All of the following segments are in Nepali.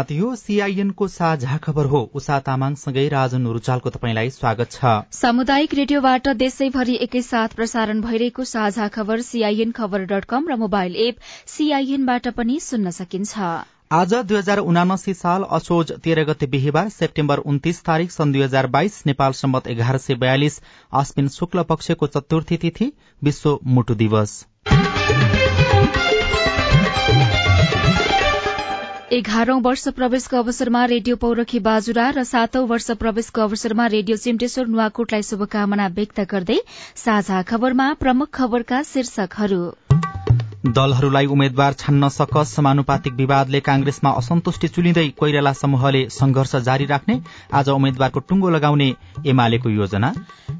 प्रभात यो सीआईएनको साझा खबर हो। उषा तामाङसँगै राजन रुचालको तपाईँलाई स्वागत छ। सामुदायिक रेडियोबाट देशैभरि एकैसाथ प्रसारण भइरहेको साझा खबर सीआईएन खबर डट कम र मोबाइल एप सीआईएनबाट पनि सुन्न सकिन्छ। आज दुई हजार उनासी साल असोज तेह्र गते बिहिबार सेप्टेम्बर उन्तिस तारीक सन् दुई हजार बाइस नेपाल सम्बत एघार सय बयालिस आश्विन शुक्ल पक्षको चतुर्थी तिथि विश्व मुटु दिवस। एघारौं वर्ष प्रवेशको अवसरमा रेडियो पौरखी बाजुरा र सातौं वर्ष प्रवेशको अवसरमा रेडियो सिमटेश्वर नुवाकोटलाई शुभकामना व्यक्त गर्दै साझा खबरमा प्रमुख खबरका शीर्षकहरू। दलहरूलाई उम्मेद्वार छान्न सकस समानुपातिक विवादले कांग्रेसमा असन्तुष्टि चुलिँदै कोइराला समूहले संघर्ष जारी राख्ने आज उम्मेद्वारको टुंगो लगाउने एमालेको योजना।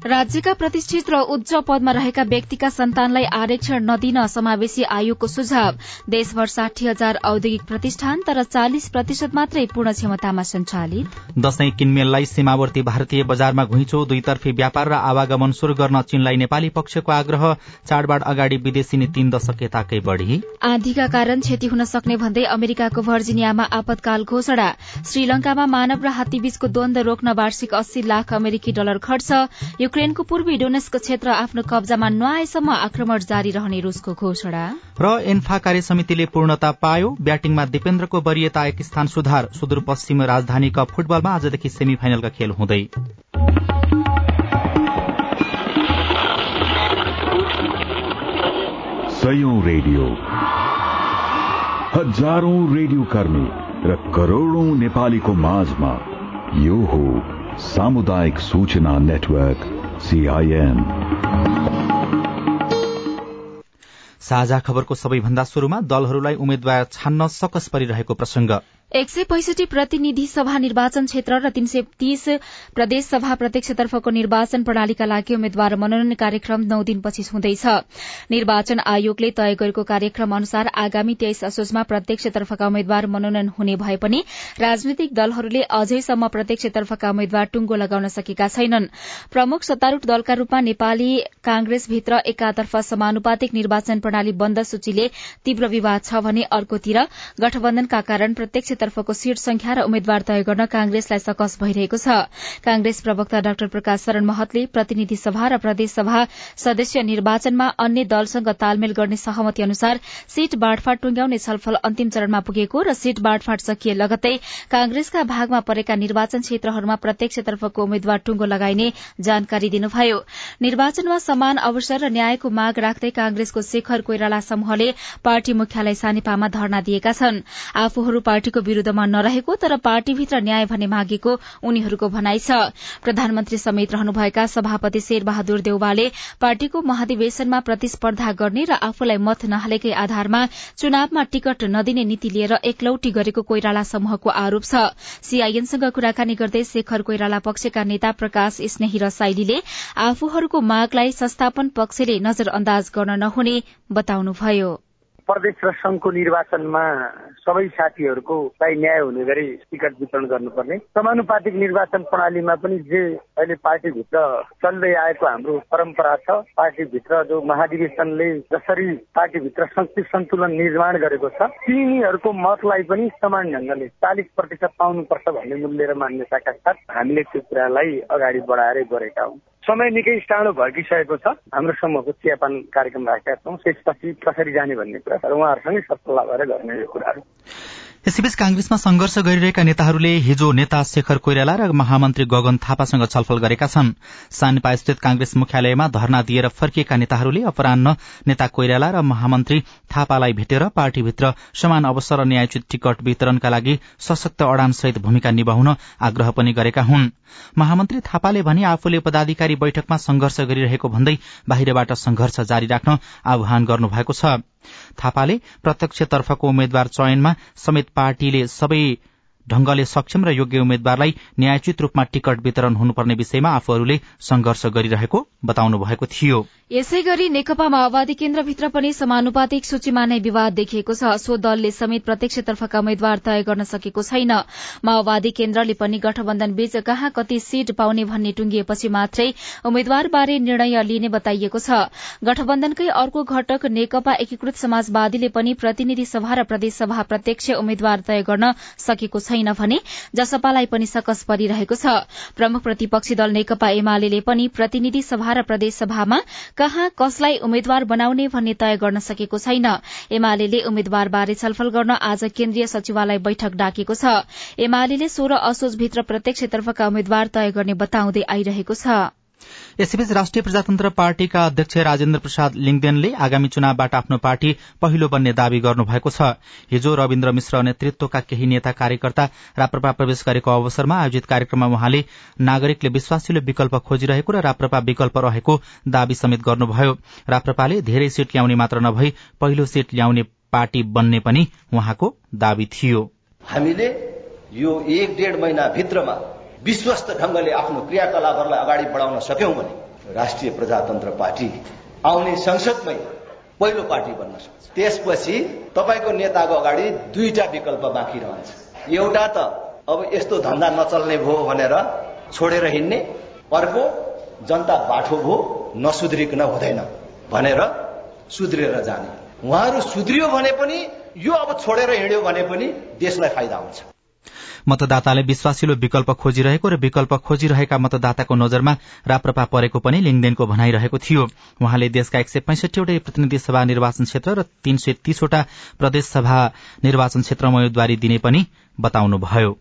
राज्यका प्रतिष्ठित र उच्च पदमा रहेका व्यक्तिका सन्तानलाई आरक्षण नदिन समावेशी आयोगको सुझाव। देशभर साठी हजार औद्योगिक प्रतिष्ठान तर चालिस प्रतिशत मात्रै पूर्ण क्षमतामा सञ्चालित। दशैं किनमेललाई सीमावर्ती भारतीय बजारमा घुइँचो दुईतर्फी व्यापार र आवागमन शुरू गर्न चीनलाई नेपाली पक्षको आग्रह। चाडबाड अगाडि विदेशी नीति तीन दशक यताकै बढ़ी। आँधीका कारण क्षति हुन सक्ने भन्दै अमेरिकाको भर्जिनियामा आपतकाल घोषणा। श्रीलंकामा मानव र हात्तीबीचको द्वन्द रोक्न वार्षिक अस्सी लाख अमेरिकी डलर खर्च। युक्रेनको पूर्वी डोनेस्क क्षेत्र आफ्नो कब्जामा नआएसम्म आक्रमण जारी रहने रूसको घोषणा। र एन्फा कार्य समितिले पूर्णता पायो। ब्याटिङमा दिपेन्द्रको वरियता एक स्थान सुधार। सुदूरपश्चिम राजधानी कप फुटबलमा आजदेखि सेमी फाइनलका खेल हुँदै। सयौं रेडियो। हजारौं रेडियो कर्मी र करोड़ौं नेपालीको माझमा यो हो सामुदायिक सूचना नेटवर्क सीआईएन साझा खबरको सबैभन्दा शुरूमा दलहरूलाई उम्मेद्वार छान्न सकस परिरहेको प्रसंग एक सय पैसठी प्रतिनिधि सभा निर्वाचन क्षेत्र र तीन सय तीस प्रदेश सभा प्रत्यक्षतर्फको निर्वाचन प्रणालीका लागि उम्मेद्वार मनोनयन कार्यक्रम नौ दिनपछि हुँदैछ। निर्वाचन आयोगले तय गरेको कार्यक्रम अनुसार आगामी तेइस असोजमा प्रत्यक्षतर्फका उम्मेद्वार मनोनयन हुने भए पनि राजनैतिक दलहरूले अझैसम्म प्रत्यक्षतर्फका उम्मेद्वार टुंगो लगाउन सकेका छैनन्। प्रमुख सत्तारूढ़ दलका रूपमा नेपाली कांग्रेसभित्र एकातर्फ समानुपातिक निर्वाचन प्रणाली बन्द सूचीले तीव्र विवाद छ भने अर्कोतिर गठबन्धनका कारण प्रत्यक्ष तर्फको सीट संख्या र उम्मेद्वार तय गर्न कांग्रेसलाई सकस भइरहेको छ। कांग्रेस प्रवक्ता डाक्टर प्रकाश शरण महतले प्रतिनिधि सभा र प्रदेश सभा सदस्य निर्वाचनमा अन्य दलसँग तालमेल गर्ने सहमति अनुसार सीट बाँडफाँड टुंग्याउने छलफल अन्तिम चरणमा पुगेको र सीट बाँडफाँड सकिए लगतै कांग्रेसका भागमा परेका निर्वाचन क्षेत्रहरूमा प्रत्यक्षतर्फको उम्मेद्वार टुंगो लगाइने जानकारी दिनुभयो। निर्वाचनमा समान अवसर र न्यायको माग राख्दै कांग्रेसको शेखर कोइराला समूहले पार्टी मुख्यालय सानेपामा धरना दिएका छन्। आफूहरू पार्टीको विरूद्धमा नरहेको तर पार्टीभित्र न्याय भन्ने मागेको उनीहरूको भनाइ छ। प्रधानमन्त्री समेत रहनुभएका सभापति शेरबहादुर देउवाले पार्टीको महाधिवेशनमा प्रतिस्पर्धा गर्ने र आफूलाई मत नहालेकै आधारमा चुनावमा टिकट नदिने नीति लिएर एकलौटी गरेको कोइराला समूहको आरोप छ। सीआईएनसँग कुराकानी गर्दै शेखर कोइराला पक्षका नेता प्रकाश स्नेही रसाइलीले आफूहरूको मागलाई संस्थापन पक्षले नजरअन्दाज गर्न नहुने बताउनुभयो। प्रदेश र संघको निर्वाचनमा सबै साथीहरूको लाई न्याय हुने गरी टिकट वितरण गर्नुपर्ने। समानुपातिक निर्वाचन प्रणालीमा पनि जे अहिले पार्टीभित्र चल्दै आएको हाम्रो परम्परा छ पार्टीभित्र जो महाधिवेशनले जसरी पार्टीभित्र शक्ति सन्तुलन निर्माण गरेको छ तिनीहरूको मतलाई पनि समान ढङ्गले चालिस प्रतिशत पाउनुपर्छ भन्ने मूल्य र मान्यताका साथ हामीले त्यो कुरालाई अगाडि बढाएरै गरेका हौँ। समय निकै टाढो भड्किसकेको छ। हाम्रो समूहको चियापान कार्यक्रम राखेका छौँ। त्यसपछि कसरी जाने भन्ने कुरा उहाँहरूसँगै सल्लाह गरेर गर्ने यो कुराहरू। यसैबीच कांग्रेसमा संघर्ष गरिरहेका नेताहरूले हिजो नेता शेखर कोइराला र महामन्त्री गगन थापासँग छलफल गरेका छन्। सानेपा स्थित कांग्रेस मुख्यालयमा धरना दिएर फर्किएका नेताहरूले अपरान्न नेता कोइराला र महामन्त्री थापालाई भेटेर पार्टीभित्र समान अवसर र न्यायोचित टिकट वितरणका लागि सशक्त अड़ानसहित भूमिका निभाउन आग्रह पनि गरेका हुन्। महामन्त्री थापाले भने आफूले पदाधिकारी बैठकमा संघर्ष गरिरहेको भन्दै बाहिरबाट संघर्ष जारी राख्न आह्वान गर्नुभएको छ। थापाले प्रत्यक्षतर्फको उम्मेद्वार चयनमा समेत पार्टीले सबै ढंगले सक्षम र योग्य उम्मेद्वारलाई न्यायोचित रूपमा टिकट वितरण हुनुपर्ने विषयमा आफूहरूले संघर्ष गरिरहेको बताउनु भएको थियो। यसै गरी नेकपा माओवादी केन्द्रभित्र पनि समानुपातिक सूचीमा नै विवाद देखिएको छ। सो दलले समेत प्रत्यक्षतर्फका उम्मेद्वार तय गर्न सकेको छैन। माओवादी केन्द्रले पनि गठबन्धन बीच कहाँ कति सीट पाउने भन्ने टुंगिएपछि मात्रै उम्मेद्वारबारे निर्णय लिने बताइएको छ। गठबन्धनकै अर्को घटक नेकपा एकीकृत समाजवादीले पनि प्रतिनिधि सभा र प्रदेशसभा प्रत्यक्ष उम्मेद्वार तय गर्न सकेको छैन। भने जसपालाई पनि सकस परिरहेको छ। प्रमुख प्रतिपक्षी दल नेकपा एमाले पनि प्रतिनिधि सभा र प्रदेशसभामा कहाँ कसलाई उम्मेद्वार बनाउने भन्ने तय गर्न सकेको छैन। एमाले उम्मेद्वारबारे छलफल गर्न आज केन्द्रीय सचिवालय बैठक डाकेको छ। एमाले सोह्र असोजभित्र प्रत्यक्षतर्फका उम्मेद्वार तय गर्ने बताउँदै आइरहेको छ। यसैबीच राष्ट्रिय प्रजातन्त्र पार्टीका अध्यक्ष राजेन्द्र प्रसाद लिङदेनले आगामी चुनावबाट आफ्नो पार्टी पहिलो बन्ने दावी गर्नुभएको छ। हिजो रविन्द्र मिश्र नेतृत्वका केही नेता कार्यकर्ता राप्रपा प्रवेश गरेको अवसरमा आयोजित कार्यक्रममा उहाँले नागरिकले विश्वासिलो विकल्प खोजिरहेको र राप्रपा विकल्प रहेको दावी समेत गर्नुभयो। राप्रपाले धेरै सीट ल्याउने मात्र नभई पहिलो सीट ल्याउने पार्टी बन्ने पनि उहाँको दावी थियो। हामीले यो एक डेढ महिना भित्रमा विश्वस्त ढंगले आफ्नो क्रियाकलापहरूलाई अगाडि बढाउन सक्यौं भने राष्ट्रिय प्रजातन्त्र पार्टी आउने संसदमै पहिलो पार्टी बन्न सक्छ। त्यसपछि तपाईँको नेताको अगाडि दुईटा विकल्प बाँकी रहन्छ। एउटा त अब यस्तो धन्दा नचल्ने भयो भनेर छोडेर हिँड्ने अर्को जनता बाठो भयो नसुध्रिकन हुँदैन भनेर सुध्रिएर जाने। उहाँहरू सुध्रियो भने पनि यो अब छोडेर हिँड्यो भने पनि देशलाई फाइदा हुन्छ। मतदाताले विश्वासिलो विकल्प खोजिरहेको र विकल्प खोजिरहेका मतदाताको नजरमा राप्रपा परेको पनि लिङदेनको भनाइरहेको थियो। उहाँले देशका एक सय पैंसठीवटै प्रतिनिधि सभा निर्वाचन क्षेत्र र तीन सय तीसवटा प्रदेशसभा निर्वाचन क्षेत्रमा उम्मेद्वारी दिने पनि बताउनुभयो।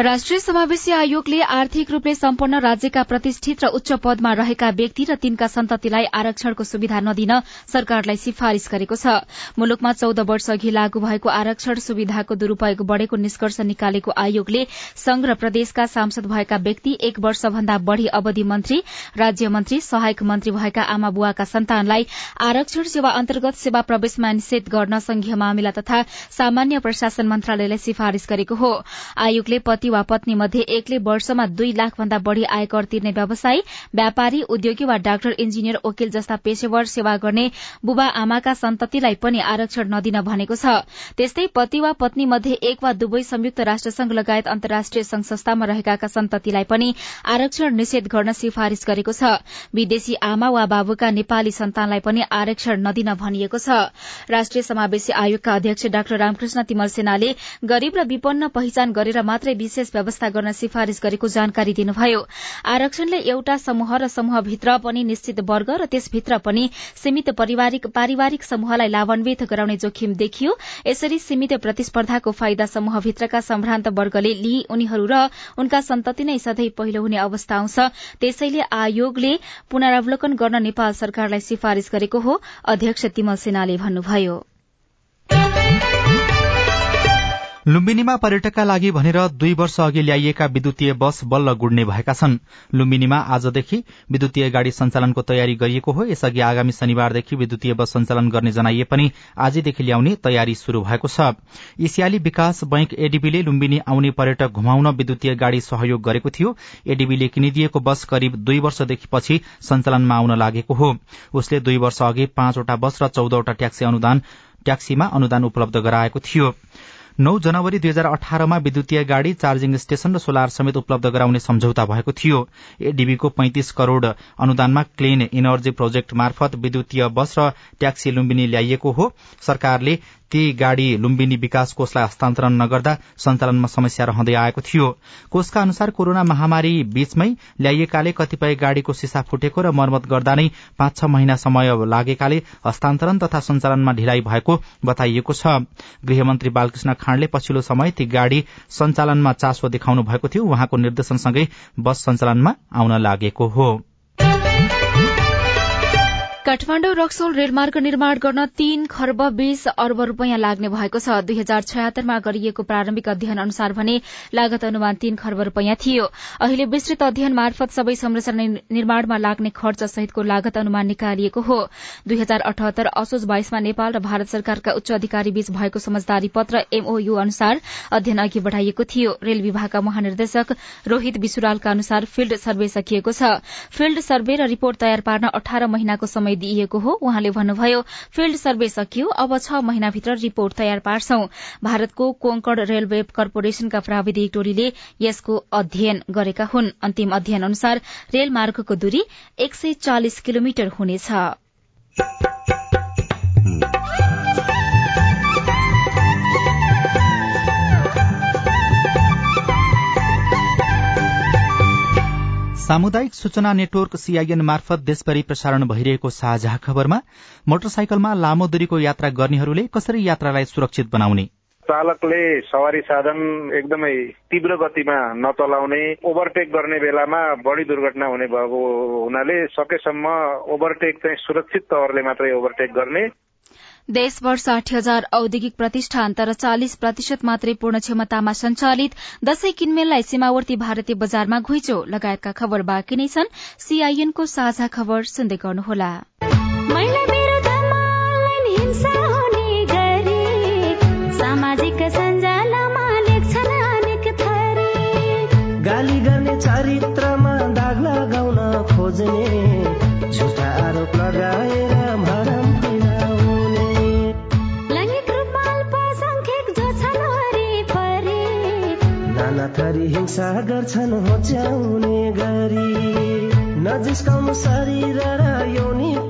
राष्ट्रिय समावेशी आयोगले आर्थिक रूपले सम्पन्न राज्यका प्रतिष्ठित र उच्च पदमा रहेका व्यक्ति र तिनका सन्ततिलाई आरक्षणको सुविधा नदिन सरकारलाई सिफारिश गरेको छ। मुलुकमा चौध वर्ष अघि लागू भएको आरक्षण सुविधाको दुरूपयोग बढ़ेको निष्कर्ष निकालेको आयोगले संघ र प्रदेशका सांसद भएका व्यक्ति एक वर्षभन्दा बढ़ी अवधि मन्त्री राज्य मन्त्री सहायक मन्त्री भएका आमा बुवाका सन्तानलाई आरक्षण सेवा अन्तर्गत सेवा प्रवेशमा निषेध गर्न संघीय मामिला तथा सामान्य प्रशासन मन्त्रालयलाई सिफारिश गरेको हो। आयोगले वा पत्नी मध्ये एकले वर्षमा दुई लाख भन्दा बढ़ी आयकर तिर्ने व्यवसायी व्यापारी उद्योगी वा डाक्टर इन्जिनियर वकिल जस्ता पेशेवर सेवा गर्ने बुबा आमाका सन्ततिलाई पनि आरक्षण नदिन भनेको छ। त्यस्तै पति वा पत्नी मध्ये एक वा दुवै संयुक्त राष्ट्रसंघ लगायत अन्तर्राष्ट्रिय संघ संस्थामा रहेका सन्ततिलाई पनि आरक्षण निषेध गर्न सिफारिश गरेको छ। विदेशी आमा वा बाबुका नेपाली सन्तानलाई पनि आरक्षण नदिन भनिएको छ। राष्ट्रिय समावेशी आयोगका अध्यक्ष डाक्टर रामकृष्ण तिमल सेनाले गरीब र विपन्न पहिचान गरेर मात्रै विशेष विशेष व्यवस्था गर्न सिफारिश गरेको जानकारी दिनुभयो। आरक्षणले एउटा समूह र समूहभित्र पनि निश्चित वर्ग र त्यसभित्र पनि सीमित पारिवारिक समूहलाई लाभान्वित गराउने जोखिम देखियो। यसरी सीमित प्रतिस्पर्धाको फाइदा समूहभित्रका सम्भ्रान्त वर्गले लिई उनीहरू र उनका सन्तति नै सधैँ पहिलो हुने अवस्था आउँछ। त्यसैले आयोगले पुनरावलोकन गर्न नेपाल सरकारलाई सिफारिश गरेको हो अध्यक्ष तिमल सेनाले भन्नुभयो। लुम्बिनीमा पर्यटकका लागि भनेर दुई वर्ष अघि ल्याइएका विद्युतीय बस बल्ल गुड्ने भएका छन्। लुम्बिनीमा आजदेखि विद्युतीय गाड़ी सञ्चालनको तयारी गरिएको हो। यसअघि आगामी शनिबारदेखि विद्युतीय बस सञ्चालन गर्ने जनाइए पनि आजदेखि ल्याउने तयारी शुरू भएको छ। एसियाली विकास बैंक एडीबीले लुम्बिनी आउने पर्यटक घुमाउन विद्युतीय गाड़ी सहयोग गरेको थियो। एडीबीले किनिदिएको बस करिब दुई वर्षदेखि पछि सञ्चालनमा आउन लागेको हो। उसले दुई वर्ष अघि पाँचवटा बस र चौधवटा ट्याक्सीमा अनुदान उपलब्ध गराएको थियो। नौ जनवरी दुई हजार अठारमा विद्युतीय गाड़ी चार्जिङ स्टेशन र सोलर समेत उपलब्ध गराउने सम्झौता भएको थियो। एडीबीको पैंतिस करोड़ अनुदानमा क्लीन इनर्जी प्रोजेक्ट मार्फत विद्युतीय बस र ट्याक्सी लुम्बिनी ल्याइएको हो। सरकारले ती गाड़ी लुम्बिनी विकास कोषलाई हस्तान्तरण नगर्दा सञ्चालनमा समस्या रहँदै आएको थियो। कोषका अनुसार कोरोना महामारी बीचमै ल्याइएकाले कतिपय गाड़ीको सिसा फुटेको र मर्मत गर्दा नै पाँच छ महिना समय लागेकाले हस्तान्तरण तथा सञ्चालनमा ढिलाइ भएको बताइएको छ। गृहमन्त्री बालकृष्ण खाँडले पछिल्लो समय ती गाड़ी सञ्चालनमा चासो देखाउनु भएको थियो। उहाँको निर्देशनसँगै बस सञ्चालनमा आउन लागेको हो। काठमाडौँ रक्सोल रेलमार्ग निर्माण गर्न तीन खर्ब बीस अर्ब रूपियाँ लाग्ने भएको छ। दुई हजार छयत्तरमा गरिएको प्रारम्भिक अध्ययन अनुसार भने लागत अनुमान तीन खर्ब रूपियाँ थियो। अहिले विस्तृत अध्ययन मार्फत सबै संरचना निर्माणमा लाग्ने खर्च सहितको लागत अनुमान निकालिएको हो। दुई हजार अठहत्तर असोज बाइसमा नेपाल र भारत सरकारका उच्च अधिकारी बीच भएको समझदारी पत्र एमओयू अनुसार अध्ययन अघि बढ़ाइएको थियो। रेल विभागका महानिर्देशक रोहित विश्रालका अनुसार फिल्ड सर्वे सकिएको छ। फिल्ड सर्वे र रिपोर्ट तयार पार्न अठार महिनाको समय दिइएको हो। उहाँले भन्नुभयो फिल्ड सर्वे सकियो। अब छ महिनाभित्र रिपोर्ट तयार पार्छौं। भारतको कोंकण रेलवे कर्पोरेशनका प्राविधिक टोलीले यसको अध्ययन गरेका हुन्। अन्तिम अध्ययन अनुसार रेलमार्गको दूरी एक सय चालिस किलोमिटर हुनेछ। सामुदायिक सूचना नेटवर्क सीआईएन मार्फत देशभरि प्रसारण भइरहेको साझा खबरमा मोटरसाइकलमा लामो दूरीको यात्रा गर्नेहरूले कसरी यात्रालाई सुरक्षित बनाउने? चालकले सवारी साधन एकदमै तीव्र गतिमा नचलाउने ओभरटेक गर्ने बेलामा बढी दुर्घटना हुने भएको हुनाले सकेसम्म ओभरटेक चाहिँ सुरक्षित तवरले मात्रै ओभरटेक गर्ने। देशभर साठी हजार औद्योगिक प्रतिष्ठान तर चालिस प्रतिशत मात्रै पूर्ण क्षमतामा सञ्चालित दशैं किनमेललाई सीमावर्ती भारतीय बजारमा घुइँचो लगायतका खबर बाँकी नै छन्। सीआईएनको साझा खबर सुन्दै गर्नुहोला। थरी हिंसा गर्छन् होच्याउने गरी। नजिस्काउनु शरीर र यौनिकतालाई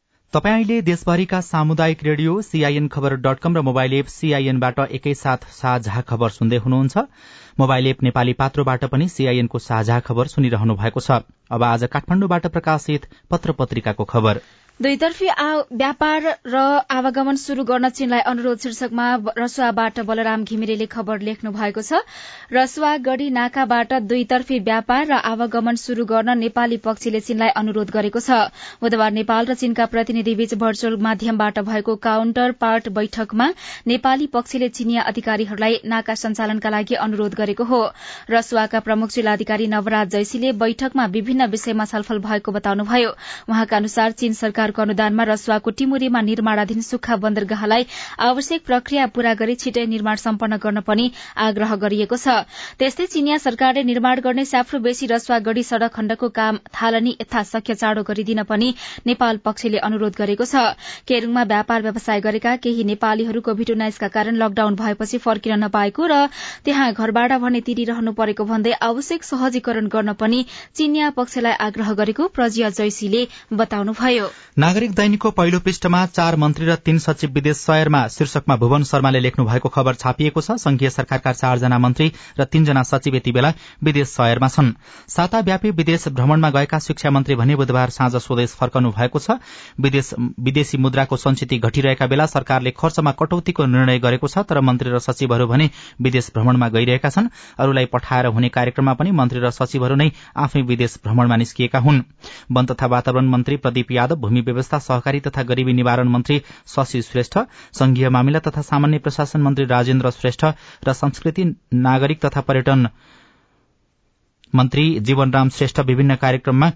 तपाईँले देशभरिका सामुदायिक radio CIN Khabar dot com र मोबाइल एप सीआईएनबाट एकैसाथ साझा खबर सुन्दै हुनुहुन्छ। मोबाइल एप नेपाली पात्रोबाट पनि सीआईएनको साझा खबर सुनिरहनु भएको छ। अब आज काठमाडौँबाट प्रकाशित पत्र पत्रिकाको खबर। दुईतर्फी व्यापार र आवागमन शुरू गर्न चीनलाई अनुरोध शीर्षकमा रसुवाबाट बलराम घिमिरेले खबर लेख्नु भएको छ। रसुवा गढ़ी नाकाबाट दुईतर्फी व्यापार र आवागमन शुरू गर्न नेपाली पक्षले चीनलाई अनुरोध गरेको छ। बुधबार नेपाल र चीनका प्रतिनिधिबीच भर्चुअल माध्यमबाट भएको काउन्टर पार्ट बैठकमा नेपाली पक्षले चीनिया अधिकारीहरूलाई नाका सञ्चालनका लागि अनुरोध गरेको हो। रसुवाका प्रमुख जिल्लाधिकारी नवराज जैसीले बैठकमा विभिन्न विषयमा छलफल भएको बताउनुभयो। उहाँका अनुसार चीन सरकार सरकारको अनुदानमा रसुवाको टिमुरीमा निर्माणाधीन सुक्खा बन्दरगाहलाई आवश्यक प्रक्रिया पूरा गरी छिटै निर्माण सम्पन्न गर्न पनि आग्रह गरिएको छ। त्यस्तै चिनिया सरकारले निर्माण गर्ने स्याफ्रो बेसी रसुवा गढ़ी सड़क खण्डको काम थालनी यथाशक्य चाँडो गरिदिन पनि नेपाल पक्षले अनुरोध गरेको छ। केरूङमा व्यापार व्यवसाय गरेका केही नेपालीहरू कोभिड उन्नाइसका कारण लकडाउन भएपछि फर्किन नपाएको र त्यहाँ घरबाट भने तिरिरहनु परेको भन्दै आवश्यक सहजीकरण गर्न पनि चिनिया पक्षलाई आग्रह गरेको प्रजिया जैसीले बताउनुभयो। नागरिक दैनिकको पहिलो पृष्ठमा चार मन्त्री र तीन सचिव विदेश शहरमा शीर्षकमा भुवन शर्माले लेख्नु भएको खबर छापिएको छ। संघीय सरकारका चारजना मन्त्री र तीनजना सचिव यति बेला विदेश शहरमा छन्। साताव्यापी विदेश भ्रमणमा गएका शिक्षा मन्त्री भने बुधबार साँझ स्वदेश फर्कनु भएको छ। विदेशी मुद्राको संचिति घटिरहेका बेला सरकारले खर्चमा कटौतीको निर्णय गरेको छ तर मन्त्री र सचिवहरू भने विदेश भ्रमणमा गइरहेका छन्। अरूलाई पठाएर हुने कार्यक्रममा पनि मन्त्री र सचिवहरू नै आफै विदेश भ्रमणमा निस्किएका हुन्। वन तथा वातावरण मन्त्री प्रदीप यादव भूमि व्यवस्था सहकारी तथा गरीबी निवारण मन्त्री शशि श्रेष्ठ संघीय मामिला तथा सामान्य प्रशासन मन्त्री राजेन्द्र श्रेष्ठ र संस्कृति नागरिक तथा पर्यटन मन्त्री जीवनराम श्रेष्ठ विभिन्न कार्यक्रममा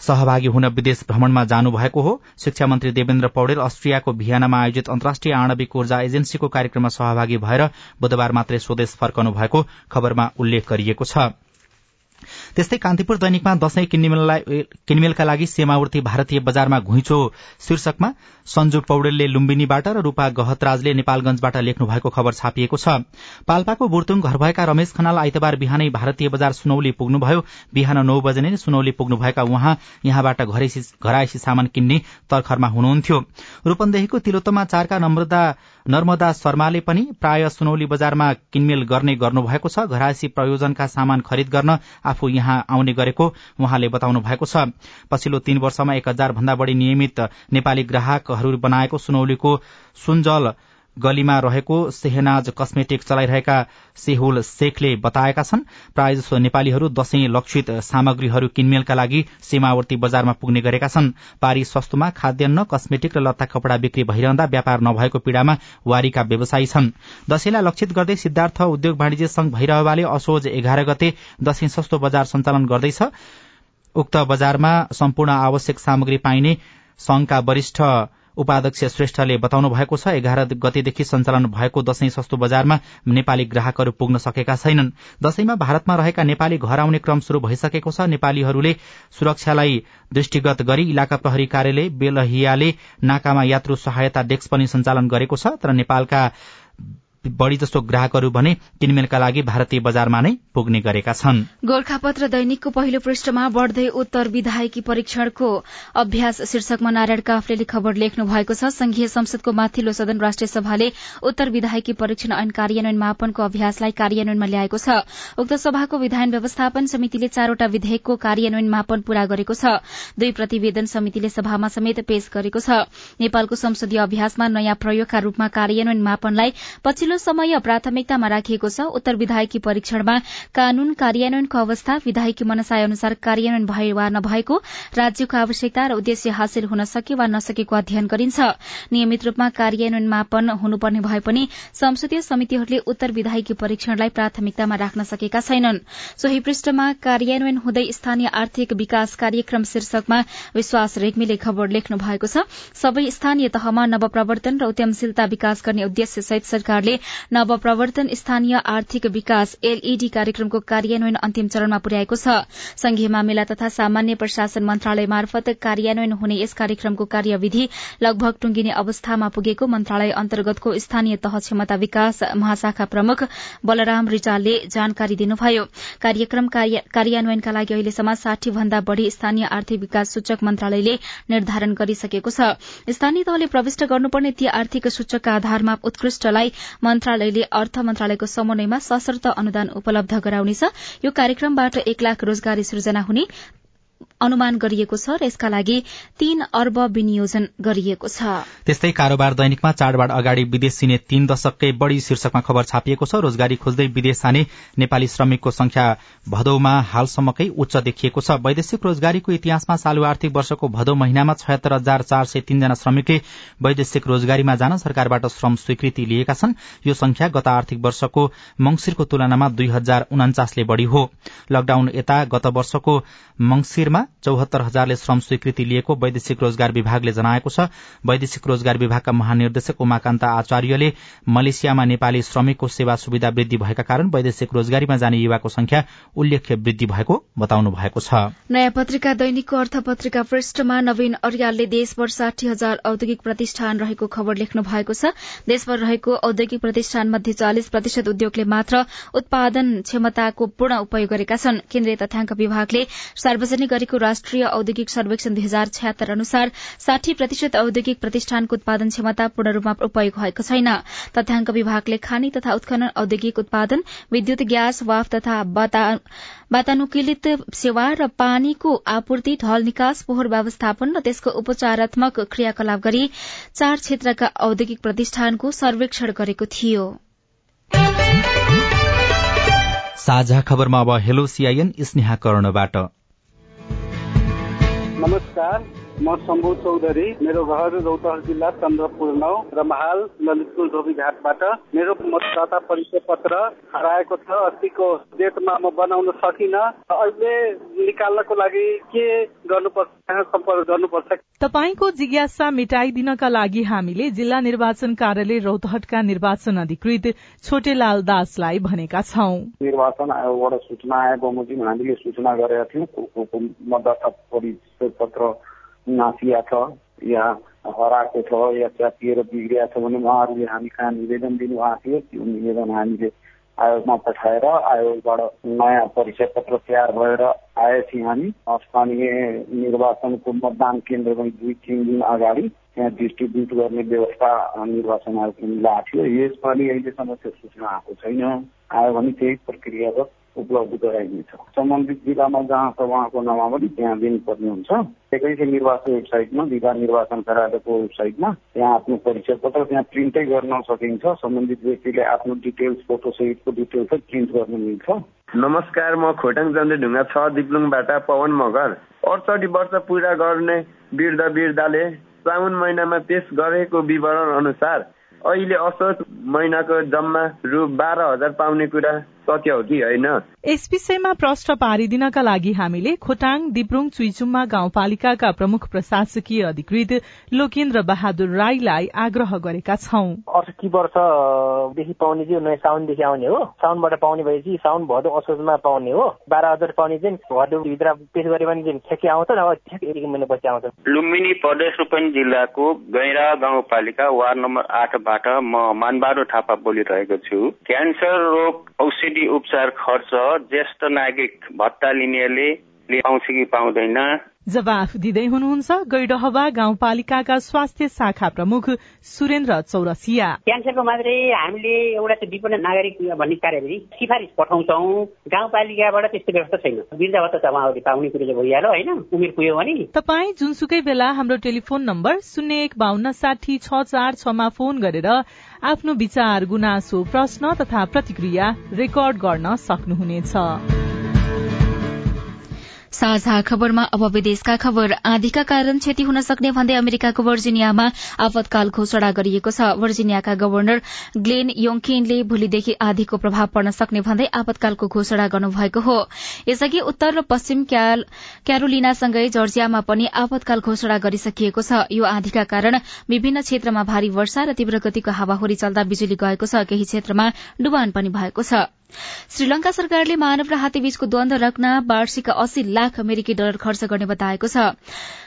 सहभागी हुन विदेश भ्रमणमा जानुभएको हो। शिक्षा मन्त्री देवेन्द्र पौडेल अस्ट्रियाको भियानामा आयोजित अन्तर्राष्ट्रिय आणविक ऊर्जा एजेन्सीको कार्यक्रममा सहभागी भएर बुधबार मात्रै स्वदेश फर्कनु भएको खबरमा उल्लेख गरिएको छ। त्यस्तै कान्तिपुर दैनिकमा दशैं किनमेलका लागि सीमावर्ती भारतीय बजारमा घुइँचो शीर्षकमा सञ्जु पौडेलले लुम्बिनीबाट र रूपा गहतराजले नेपालगंजबाट लेख्नु भएको खबर छापिएको छ। पाल्पाको बुर्तुङ घर भएका रमेश खनाल आइतबार बिहानै भारतीय बजार सुनौली पुग्नुभयो। बिहान नौ बजे नै सुनौली पुग्नुभएका उहाँ यहाँबाट घराइसी सामान किन्ने तर्खरमा हुनुहुन्थ्यो। रूपन्देहीको तिलोत्तमा चारका नर्मदा शर्माले पनि प्राय सुनौली बजारमा किनमेल गर्ने गर्नुभएको छ। घरायसी प्रयोजनका सामान खरिद गर्न आफू यहाँ आउने गरेको उहाँले बताउनु भएको छ। पछिल्लो तीन वर्षमा एक हजार भन्दा बढ़ी नियमित नेपाली ग्राहकहरू बनाएको सुनौलीको सुनजल गलीमा रहेको सेहनाज कस्मेटिक चलाइरहेका सेहुल शेखले बताएका छन् प्रायजसो नेपालीहरू दशैं लक्षित सामग्रीहरू किनमेलका लागि सीमावर्ती बजारमा पुग्ने गरेका छन्। पारी सस्तोमा खाद्यान्न कस्मेटिक र लत्ता कपड़ा बिक्री भइरहँदा व्यापार नभएको पीड़ामा वारीका व्यवसायी छन्। दशैंलाई लक्षित गर्दै सिद्धार्थ उद्योग वाणिज्य संघ भइरहेवाले असोज एघार गते दशैं सस्तो बजार सञ्चालन गर्दैछ। उक्त बजारमा सम्पूर्ण आवश्यक सामग्री पाइने संघका वरिष्ठ उपाध्यक्ष श्रेष्ठले बताउनु भएको छ एघार गतेदेखि सञ्चालन भएको दशैं सस्तो बजारमा नेपाली ग्राहकहरू पुग्न सकेका छैनन्। दशैंमा भारतमा रहेका नेपाली घर आउने क्रम शुरू भइसकेको छ। नेपालीहरूले सुरक्षालाई दृष्टिगत गरी इलाका प्रहरी कार्यालय बेलहियाले नाकामा यात्रु सहायता डेस्क पनि सञ्चालन गरेको छ तर नेपालका बढ़ी जसो ग्राहकहरू भने किनमेलका लागि भारतीय बजारमा नै पुग्ने गरेका छन्। गोर्खापत्र दैनिकको पहिलो पृष्ठमा बढ़दै उत्तर विधायकी परीक्षणको अभ्यास शीर्षकमा नारायण काफले खबर लेख्नु भएको छ। संघीय संसदको माथिल्लो सदन राष्ट्रिय सभाले उत्तर विधायकी परीक्षण ऐन कार्यान्वयन मापनको अभ्यासलाई कार्यान्वयनमा ल्याएको छ। उक्त सभाको विधायन व्यवस्थापन समितिले चारवटा विधेयकको कार्यान्वयन मापन पूरा गरेको छ। दुई प्रतिवेदन समितिले सभामा समेत पेश गरेको छ। नेपालको संसदीय अभ्यासमा नयाँ प्रयोगका रूपमा कार्यान्वयन मापनलाई पछिल्लो पछिल्लो समय प्राथमिकतामा राखिएको छ। उत्तर विधायकी परीक्षणमा कानून कार्यान्वयनको अवस्था विधायकी मनसाय अनुसार कार्यान्वयन भए वा नभएको राज्यको आवश्यकता र उद्देश्य हासिल हुन सके वा नसकेको अध्ययन गरिन्छ। नियमित रूपमा कार्यान्वयन मापन हुनुपर्ने भए पनि संसदीय समितिहरूले उत्तर विधायकी परीक्षणलाई प्राथमिकतामा राख्न सकेका छैनन्। सोही पृष्ठमा कार्यान्वयन हुँदै स्थानीय आर्थिक विकास कार्यक्रम शीर्षकमा विश्वास रेग्मीले खबर लेख्नु भएको छ। सबै स्थानीय तहमा नवप्रवर्तन र उद्यमशीलता विकास गर्ने उद्देश्य सहित सरकारले नवप्रवर्तन स्थानीय आर्थिक विकास एलईडी कार्यक्रमको कार्यान्वयन अन्तिम चरणमा पुर्याएको छ। संघीय मामिला तथा सामान्य प्रशासन मन्त्रालय मार्फत कार्यान्वयन हुने यस कार्यक्रमको कार्यविधि लगभग टुंगिने अवस्थामा पुगेको मन्त्रालय अन्तर्गतको स्थानीय तह क्षमता विकास महाशाखा प्रमुख बलराम रिजालले जानकारी दिनुभयो। कार्यक्रम कार्यान्वयनका लागि अहिलेसम्म साठी भन्दा बढ़ी स्थानीय आर्थिक विकास सूचक मन्त्रालयले निर्धारण गरिसकेको छ। स्थानीय तहले प्रविष्ट गर्नुपर्ने ती आर्थिक सूचकका आधारमा उत्कृष्टलाई मन्त्रालयले अर्थ मन्त्रालयको समन्वयमा सशर्त अनुदान उपलब्ध गराउनेछ। यो कार्यक्रमबाट एक लाख रोजगारी सृजना हुने अनुमान गरिएको छ र यसका लागि तीन अर्ब विनियोजन गरिएको छ। त्यस्तै कारोबार दैनिकमा चाडबाड अगाडि विदेश सिने तीन दशककै बढ़ी शीर्षकमा खबर छापिएको छ। रोजगारी खोज्दै विदेश जाने नेपाली श्रमिकको संख्या भदौमा हालसम्मकै उच्च देखिएको छ। वैदेशिक रोजगारीको इतिहासमा चालू आर्थिक वर्षको भदौ महिनामा छयत्तर हजार चार सय तीनजना श्रमिकले वैदेशिक रोजगारीमा जान सरकारबाट श्रम स्वीकृति लिएका छन्। यो संख्या गत आर्थिक वर्षको मंगिरको तुलनामा दुई हजार उनाचासले बढ़ी हो। लकडाउन यता गत वर्षको मंगिरमा चौहत्तर हजारले श्रम स्वीकृति लिएको वैदेशिक रोजगार विभागले जनाएको छ। वैदेशिक रोजगार विभागका महानिर्देशक उमाकान्त आचार्यले मलेसियामा नेपाली श्रमिकको सेवा सुविधा वृद्धि भएका कारण वैदेशिक रोजगारीमा जाने युवाको संख्या उल्लेख्य वृद्धि भएको बताउनु भएको छ। नयाँ पत्रिका दैनिकको अर्थ पत्रिका पृष्ठमा नवीन अर्यालले देशभर साठी हजार औद्योगिक प्रतिष्ठान रहेको खबर लेख्नु भएको छ। देशभर रहेको औद्योगिक प्रतिष्ठान मध्ये चालिस प्रतिशत उद्योगले मात्र उत्पादन क्षमताको पूर्ण उपयोग गरेका छन्। केन्द्रीय तथ्याङ्क विभागले सार्वजनिक गरेको राष्ट्रिय औद्योगिक सर्वेक्षण दुई हजार छ्यात्तर अनुसार साठी प्रतिशत औद्योगिक प्रतिष्ठानको उत्पादन क्षमता पूर्ण रूपमा उपयोग भएको छैन। तथ्याङ्क विभागले खानी तथा उत्खनन औद्योगिक उत्पादन विद्युत ग्यास वाफ तथा वातानुकूलित सेवा र पानीको आपूर्ति ढल निकास पोहोर व्यवस्थापन र त्यसको उपचारात्मक क्रियाकलाप गरी चार क्षेत्रका औद्योगिक प्रतिष्ठानको सर्वेक्षण गरेको थियो। साझा खबरमा अब हेलो सीआईएन स्नेहा कर्णबाट। नमस्कार। म शम्भु चौधरी मेरो घर रौतहट जिल्ला चन्द्रपुर नौ र महाल ललितपुर धोबीघाटबाट मेरो मतदाता परिचय पत्र हराएको छ अस्तिको डेटमा म बनाउन सकिनँ। अहिले निकाल्नको लागि के गर्नुपर्छ सम्पर्क गर्नुपर्छ? तपाईँको जिज्ञासा मेटाइदिनका लागि हामीले जिल्ला निर्वाचन कार्यालय रौतहटका निर्वाचन अधिकृत छोटेलाल दासलाई भनेका छौं। निर्वाचन आयोगबाट सूचना आए बमोजिम हामीले सूचना गरेका थियौँ। मतदाता परिचय पत्र नासिया छ या हराएको छ या च्यातिएर बिग्रिया छ भने उहाँहरूले हामी कहाँ निवेदन दिनुभएको थियो त्यो निवेदन हामीले आयोगमा पठाएर आयोगबाट नयाँ परिचय पत्र तयार भएर आएपछि हामी स्थानीय निर्वाचनको मतदान केन्द्रमा दुई तिन दिन अगाडि त्यहाँ डिस्ट्रिब्युट गर्ने व्यवस्था निर्वाचन आयोगले मिलाएको थियो यसपालि अहिलेसम्म त्यो सूचना आएको छैन आयो भने त्यही प्रक्रियागत उपलब्ध गराइनेछ। सम्बन्धित जिल्लामा जहाँ छ उहाँको नामावली त्यहाँ दिनुपर्ने हुन्छ। एकैछिन निर्वाचन वेबसाइटमा विभाग निर्वाचन कार्यालयको वेबसाइटमा त्यहाँ आफ्नो परिचय पत्र त्यहाँ प्रिन्टै गर्न सकिन्छ। सम्बन्धित व्यक्तिले आफ्नो डिटेल्स फोटो सहितको डिटेल्स प्रिन्ट गर्न मिल्छ। नमस्कार म खोटाङ चन्द्र ढुङ्गा छ दिप्लुङबाट पवन मगर। अडसठी वर्ष पुरा गर्ने वृद्ध वृद्धाले साउन महिनामा पेश गरेको विवरण अनुसार अहिले असोज महिनाको जम्मा रु बाह्र हजार पाउने कुरा सत्य हो कि होइन। यस विषयमा प्रश्न पारिदिनका लागि हामीले खोटाङ दिप्रुङ चुइचुम्मा गाउँपालिकाका प्रमुख प्रशासकीय अधिकृत लोकेन्द्र बहादुर राईलाई आग्रह गरेका छौं। अठठी वर्षदेखि पाउने चाहिँ नयाँ साउनदेखि आउने हो। साउनबाट पाउने भएपछि साउन भदौ असोजमा पाउने हो। बाह्र हजार पाउने चाहिँ भदौभित्र पेश गऱ्यो भने चाहिँ ठेकी आउँछ अब ठेक एक महिनापछि आउँछ। लुम्बिनी प्रदेश रूपन जिल्लाको गैरा गाउँपालिका वार्ड नम्बर आठबाट म मानबहादुर थापा बोलिरहेको छु। क्यान्सर रोग औषधि उपचार खर्च ज्येष्ठ नागरिक भत्ता लिनेले पाउँछ कि पाउँदैन। जवाफ दिँदै हुनुहुन्छ गैडहवा गाउँपालिकाका स्वास्थ्य शाखा प्रमुख सुरेन्द्र चौरसिया। क्यान्सरको मात्रै हामीले एउटा चाहिँ विपन्न नागरिक भन्ने कार्यविधि सिफारिस पठाउँछौँ। गाउँपालिकाबाट त्यस्तो व्यवस्था छैन। वृद्ध भत्ता त उहाँहरूले पाउने कुरो चाहिँ भइहाल्यो होइन? उमेर पुग्यो भने। तपाईँ जुनसुकै बेला हाम्रो टेलिफोन नम्बर शून्य एक बान्न साठी छ चार छमा फोन गरेर आफ्नो विचार गुनासो प्रश्न तथा प्रतिक्रिया रेकर्ड गर्न सक्नुहुनेछ। साझा खबरमा अब विदेशका खबर। आँधीका कारण क्षति हुन सक्ने भन्दै अमेरिकाको वर्जिनियामा आपतकाल घोषणा गरिएको छ। वर्जिनियाका गवर्नर ग्लेन योङकिनले भोलिदेखि आँधीको प्रभाव पर्न सक्ने भन्दै आपतकालको घोषणा गर्नुभएको हो। यसअघि उत्तर र पश्चिम क्यारोलिनासँगै जर्जियामा पनि आपतकाल घोषणा गरिसकिएको छ। यो आँधीका कारण विभिन्न क्षेत्रमा भारी वर्षा र तीव्र गतिको हावाहुरी चल्दा बिजुली गएको छ। केही क्षेत्रमा डुबान पनि भएको छ। श्रीलंका सरकारले मानव र हात्तीबीचको द्वन्द राख्न वार्षिक अस्सी लाख अमेरिकी डलर खर्च गर्ने बताएको छ।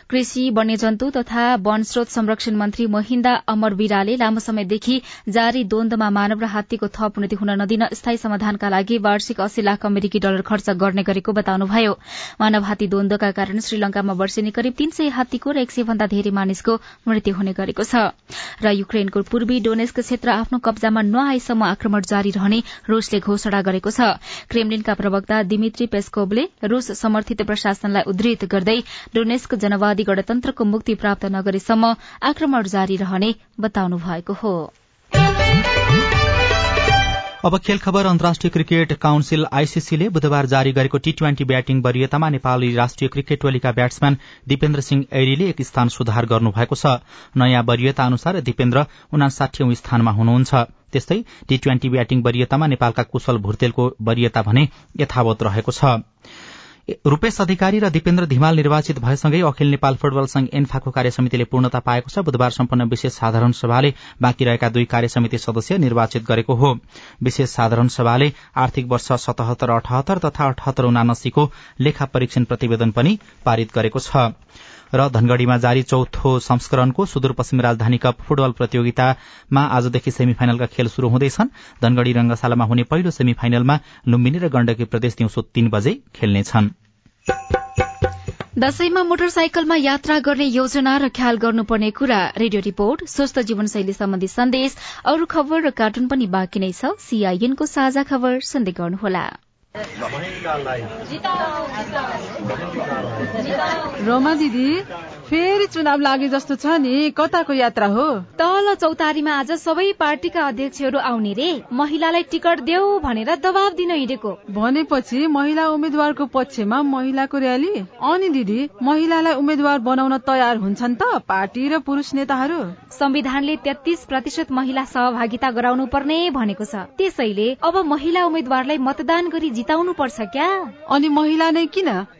कृषि वन्यजन्तु तथा वन स्रोत संरक्षण मन्त्री महिन्दा अमरवीराले लामो समयदेखि जारी द्वन्दमा मानव र हात्तीको थप उन्नति हुन नदिन स्थायी समाधानका लागि वार्षिक अस्सी लाख अमेरिकी डलर खर्च गर्ने गरेको बताउनुभयो। मानव हात्ती द्वन्दका कारण श्रीलंकामा वर्षेनी करिब तीन सय हात्तीको र एक सय भन्दा धेरै मानिसको मृत्यु हुने गरेको छ। र युक्रेनको पूर्वी डोनेस्क क्षेत्र आफ्नो कब्जामा नआएसम्म आक्रमण जारी रहने रूसले घोषणा गरेको छ। क्रेमलिनका प्रवक्ता दिमित्री पेस्कोभले रूस समर्थित प्रशासनलाई उद्धृत गर्दै डोनेस्क जनवाद माओवादी गणतन्त्रको मुक्ति प्राप्त नगरेसम्म आक्रमण जारी रहने बताउनु भएको हो। अब खेल खबर अन्तर्राष्ट्रिय क्रिकेट काउन्सिल आईसीसीले बुधबार जारी गरेको टी ट्वेन्टी ब्याटिङ वरियतामा नेपाली राष्ट्रिय क्रिकेट टोलीका ब्याट्सम्यान दिपेन्द्र सिंह ऐरीले एक स्थान सुधार गर्नुभएको छ। नयाँ वरियता अनुसार दिपेन्द्र उनासाठी स्थानमा हुनुहुन्छ। त्यस्तै टी ट्वेन्टी ब्याटिङ वरियतामा नेपालका कुशल भुर्तेलको वरियता भने यथावत रहेको छ। रूपेश अधिकारी र दिपेन्द्र धिमाल निर्वाचित भएसँगै अखिल नेपाल फुटबल संघ एन्फाको कार्यसमितिले पूर्णता पाएको छ। बुधबार सम्पन्न विशेष साधारण सभाले बाँकी रहेका दुई कार्यसमिति सदस्य निर्वाचित गरेको हो। विशेष साधारण सभाले आर्थिक वर्ष सतहत्तर अठहत्तर तथा अठहत्तर उनासीको लेखा परीक्षण प्रतिवेदन पनि पारित गरेको छ। र धनगढ़ीमा जारी चौथो संस्करणको सुदूरपश्चिम राजधानी कप फुटबल प्रतियोगितामा आजदेखि सेमी फाइनलका खेल शुरू हुँदैछन्। धनगढ़ी रंगशालामा हुने पहिलो सेमी फाइनलमा लुम्बिनी र गण्डकी प्रदेश दिउँसो तीन बजे खेल्नेछन्। दशैंमा मोटरसाइकलमा यात्रा गर्ने योजना र ख्याल गर्नुपर्ने कुरा रेडियो रिपोर्ट स्वस्थ जीवनशैली सम्बन्धी सन्देश अरू खबर र कार्टुन पनि बाँकी नै छ। सीआईएनको साझा खबर सुन्दै गर्नुहोला। रोमा दिदी फेरि चुनाव लागे जस्तो छ नि कताको यात्रा हो? तल चौतारीमा आज सबै पार्टीका अध्यक्षहरू आउने रे। महिलालाई टिकट देऊ भनेर दबाब दिन हिँडेको। भनेपछि महिला उम्मेद्वारको पक्षमा महिलाको र्याली अनि दिदी महिलालाई उम्मेद्वार बनाउन तयार हुन्छन् त पार्टी र पुरुष नेताहरू? संविधानले तेत्तीस प्रतिशत महिला सहभागिता गराउनु पर्ने भनेको छ। त्यसैले अब महिला उम्मेद्वारलाई मतदान गरी जिताउनु पर्छ क्या? अनि महिला नै किन?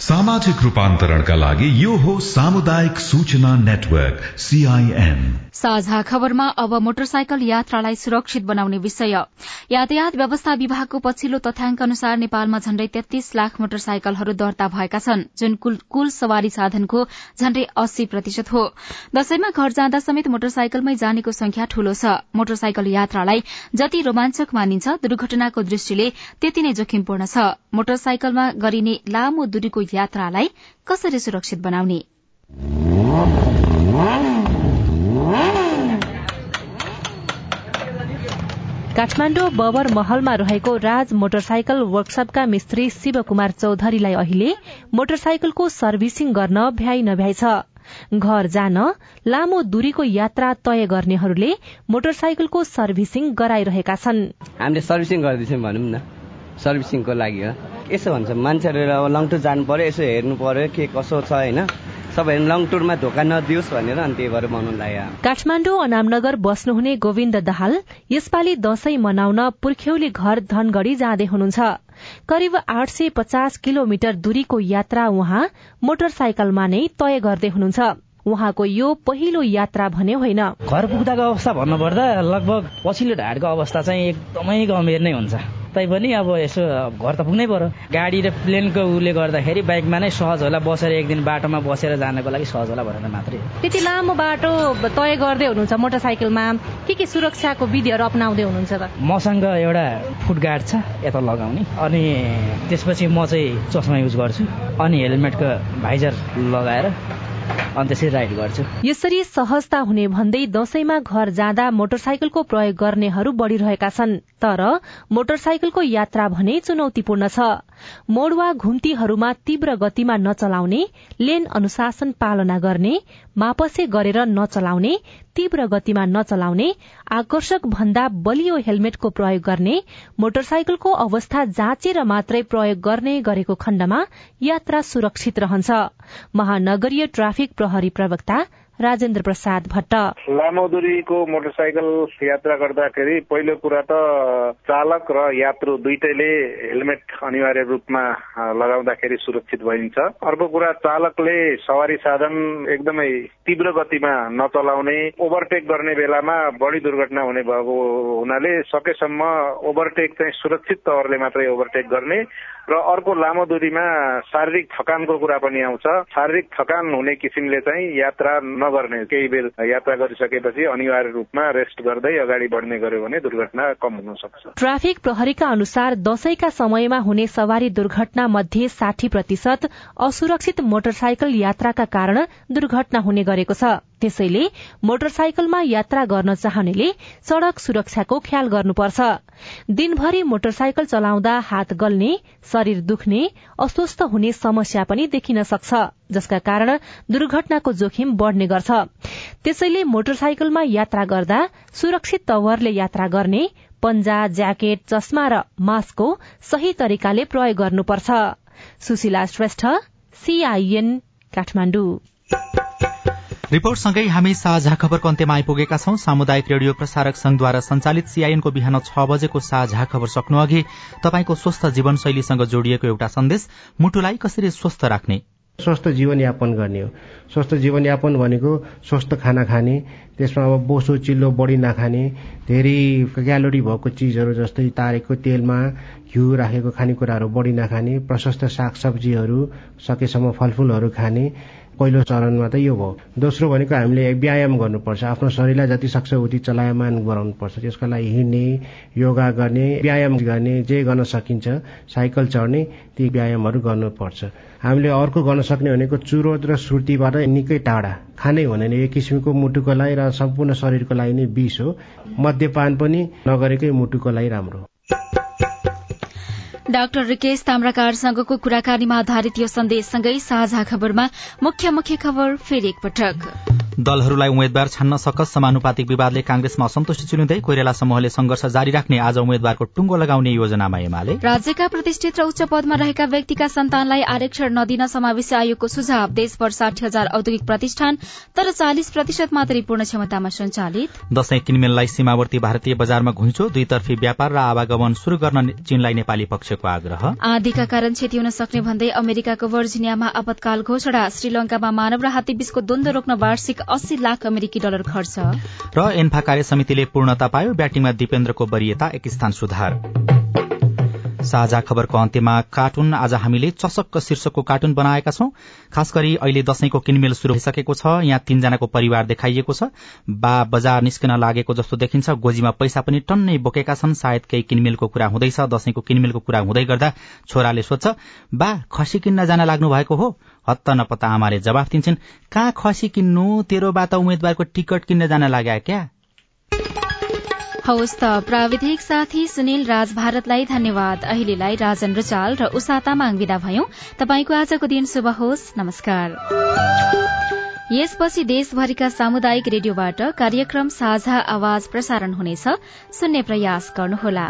सामाजिक रूपान्तरणका लागि यो हो सामुदायिक सूचना नेटवर्क सीआईएन साझा खबरमा अब मोटरसाइकल यात्रालाई सुरक्षित बनाउने विषय। यातायात व्यवस्था विभागको पछिल्लो तथ्याङ्क अनुसार नेपालमा झण्डै तेत्तीस लाख मोटरसाइकलहरू दर्ता भएका छन् जुन कुल सवारी साधनको झण्डै अस्सी प्रतिशत हो। दशैंमा घर जाँदा समेत मोटरसाइकलमै जानेको संख्या ठूलो छ। मोटरसाइकल यात्रालाई जति रोमाञ्चक मानिन्छ दुर्घटनाको दृष्टिले त्यति नै जोखिमपूर्ण छ। मोटरसाइकलमा गरिने लामो दूरीको यात्रालाई कसरी सुरक्षित बनाउने? काठमाण्डु बबर महलमा रहेको राज मोटरसाइकल वर्कशपका मिस्त्री शिव कुमार चौधरीलाई अहिले मोटरसाइकलको सर्भिसिङ गर्न भ्याइ नभ्याइ छ। घर जान लामो दूरीको यात्रा तय गर्नेहरूले मोटरसाइकलको सर्भिसिङ गराइरहेका छन्। हामीले सर्भिसिङ गर्दैछौँ भनौँ न। सर्भिसिङको लागि हो। यसो भन्छ मान्छेहरू अब लङ टुर जानु पर्यो यसो हेर्नु पर्यो के कसो छ होइन। सबैहरू लङ टुरमा धोका नदियोस् भनेर अनि त्यही भएर मनाउनु लाग्यो काठमाडौँ अनामनगर बस्नुहुने गोविन्द दाहाल यसपालि दशैं मनाउन पुर्ख्यौली घर धनगढ़ी जाँदै हुनुहुन्छ। करिब आठ सय पचास किलोमिटर दूरीको यात्रा उहाँ मोटरसाइकलमा नै तय गर्दै हुनुहुन्छ। उहाँको यो पहिलो यात्रा भने होइन। घर पुग्दाको अवस्था भन्नुपर्दा लगभग पछिल्लो ढाडको अवस्था चाहिँ एकदमै गम्भीर नै हुन्छ। तैपनि अब यसो घर त पुग्नै पर्यो। गाडी र प्लेनको उले गर्दाखेरि बाइकमा नै सहज होला बसेर एक दिन बाटोमा बसेर जानको लागि सहज होला भनेर मात्रै। त्यति लामो बाटो तय गर्दै हुनुहुन्छ मोटरसाइकलमा। के के सुरक्षाको विधिहरू अप्नाउँदै हुनुहुन्छ त? मसँग एउटा फुटगार्ड छ यता लगाउने। अनि त्यसपछि म चाहिँ चस्मा युज गर्छु। अनि हेलमेटको भाइजर लगाएर अनि त्यसरी राइड गर्छु। यसरी सहजता हुने भन्दै दशैंमा घर जाँदा मोटरसाइकलको प्रयोग गर्नेहरू बढ़िरहेका छन् तर मोटरसाइकलको यात्रा भने चुनौतीपूर्ण छ। मोड वा घुम्तीहरूमा तीव्र गतिमा नचलाउने लेन अनुशासन पालना गर्ने मापसे गरेर नचलाउने तीव्र गतिमा नचलाउने आकर्षक भन्दा बलियो हेलमेटको प्रयोग गर्ने मोटरसाइकलको अवस्था जाँचेर मात्रै प्रयोग गर्ने गरेको खण्डमा यात्रा सुरक्षित रहन्छ। महानगरीय ट्राफिक प्रहरी प्रवक्ता राजेन्द्र प्रसाद भट्ट। लामो दूरीको मोटरसाइकल यात्रा गर्दाखेरि पहिलो कुरा त चालक र यात्रु दुइटैले हेलमेट अनिवार्य रूपमा लगाउँदाखेरि सुरक्षित भइन्छ। अर्को कुरा चालकले सवारी साधन एकदमै तीव्र गतिमा नचलाउने ओभरटेक गर्ने बेलामा बढी दुर्घटना हुने भएको हुनाले सकेसम्म ओभरटेक चाहिँ सुरक्षित तवरले मात्रै ओभरटेक गर्ने र अर्को लामो दूरीमा शारीरिक थकानको कुरा पनि आउँछ। शारीरिक थकान हुने किसिमले चाहिँ यात्रा नगर्ने केही बेर यात्रा गरिसकेपछि अनिवार्य रूपमा रेस्ट गर्दै अगाडि बढ्ने गर्यो भने दुर्घटना कम हुन सक्छ। ट्राफिक प्रहरीका अनुसार दशैंका समयमा हुने सवारी दुर्घटना मध्ये साठी प्रतिशत असुरक्षित मोटरसाइकल यात्राका कारण दुर्घटना हुने गरेको छ। त्यसैले मोटरसाइकलमा यात्रा गर्न चाहनेले सड़क सुरक्षाको ख्याल गर्नुपर्छ। दिनभरि मोटरसाइकल चलाउँदा हात गल्ने शरीर दुख्ने अस्वस्थ हुने समस्या पनि देखिन सक्छ जसका कारण दुर्घटनाको जोखिम बढ़ने गर्छ। त्यसैले मोटरसाइकलमा यात्रा गर्दा सुरक्षित तवरले यात्रा गर्ने पन्जा ज्याकेट चस्मा र मास्कको सही तरिकाले प्रयोग गर्नुपर्छ। सुशीला श्रेष्ठ सीआईएन काठमाडौँ। रिपोर्टसँगै हामी साझा खबरको अन्त्यमा आइपुगेका छौं। सामुदायिक रेडियो प्रसारक संघद्वारा संचालित सीआईएनको बिहान छ बजेको साझा खबर सक्नु अघि तपाईँको स्वस्थ जीवनशैलीसँग जोडिएको एउटा सन्देश। मुटुलाई कसरी स्वस्थ राख्ने? स्वस्थ जीवनयापन गर्ने हो। स्वस्थ जीवनयापन भनेको स्वस्थ खाना खाने त्यसमा अब बोसो चिल्लो बढी नखाने धेरै क्यालोरी भएको चिजहरू जस्तै तारेको तेलमा घिउ राखेको खानेकुराहरू बढी नखाने प्रशस्त सागसब्जीहरू सकेसम्म फलफुलहरू खाने पहिलो चरणमा त यो भयो। दोस्रो भनेको हामीले व्यायाम गर्नुपर्छ। आफ्नो शरीरलाई जति सक्छ उति चलायमान गराउनुपर्छ। त्यसको लागि हिँड्ने योगा गर्ने व्यायाम गर्ने जे गर्न सकिन्छ साइकल चढ्ने ती व्यायामहरू गर्नुपर्छ। हामीले अर्को गर्न सक्ने भनेको चुरोट र सुर्तीबाट निकै टाढा खानै हुँदैन। एक किसिमको मुटुको लागि र सम्पूर्ण शरीरको लागि नै विष हो। मद्यपान पनि नगरेकै मुटुको लागि राम्रो डाक्टर रिकेश ताम्राकारसँगको कुराकानीमा आधारित यो सन्देशसँगै साझा खबरमा मुख्य मुख्य खबर फेरि एकपटक। दलहरूलाई उम्मेद्वार छान्न सकस समानुपातिक विवादले कांग्रेसमा असन्तुष्टि चुनिँदै कोइराला समूहले संघर्ष जारी राख्ने आज उम्मेद्वारको टुङ्गो लगाउने योजनामा एमाले। राज्यका प्रतिष्ठित र उच्च पदमा रहेका व्यक्तिका सन्तानलाई आरक्षण नदिन समावेशी आयोगको सुझाव। देशभर साठी हजार औद्योगिक प्रतिष्ठान तर चालिस प्रतिशत मात्रै पूर्ण क्षमतामा सञ्चालित। दशैं किनमेललाई सीमावर्ती भारतीय बजारमा घुइँचो दुईतर्फी व्यापार र आवागमन शुरू गर्न चीनलाई नेपाली पक्षको आग्रह। आँधीका कारण क्षति हुन सक्ने भन्दै अमेरिकाको भर्जिनियामा आपतकाल घोषणा। श्रीलंकामा मानव र हात्तीबीचको द्वन्द रोक्न वार्षिक अस्सी लाख अमेरिकी डलर खर्च। र एन्फा कार्य समितिले पूर्णता पायो ब्याटिङमा दिपेन्द्रको वरियता एक स्थान सुधार। साझा खबरको अन्त्यमा कार्टुन आज हामीले चसक्क शीर्षकको कार्टुन बनाएका छौं। खास गरी अहिले दशैंको किनमेल शुरू भइसकेको छ। यहाँ तीनजनाको परिवार देखाइएको छ। बा बजार निस्कन लागेको जस्तो देखिन्छ। गोजीमा पैसा पनि टन्नै बोकेका छन्। सायद केही किनमेलको कुरा हुँदैछ। दशैंको किनमेलको कुरा हुँदै गर्दा छोराले सोध्छ बा खसी किन्न जान लाग्नु भएको हो? हत्त नपत्ता आमाले जवाफ दिन्छन् कहाँ खसी किन्नु? तेरो बा त उम्मेद्वारको टिकट किन्न जान लाग्या क्या? हवस् त प्राविधिक साथी सुनिल राज भारतलाई धन्यवाद। अहिलेलाई राजन रुचाल र उषा तामाङ विदा भयौं। तपाईँको आजको दिन शुभ होस्। नमस्कार। यसपछि देशभरिका सामुदायिक रेडियोबाट कार्यक्रम साझा आवाज प्रसारण हुनेछ। सुन्ने प्रयास गर्नुहोला।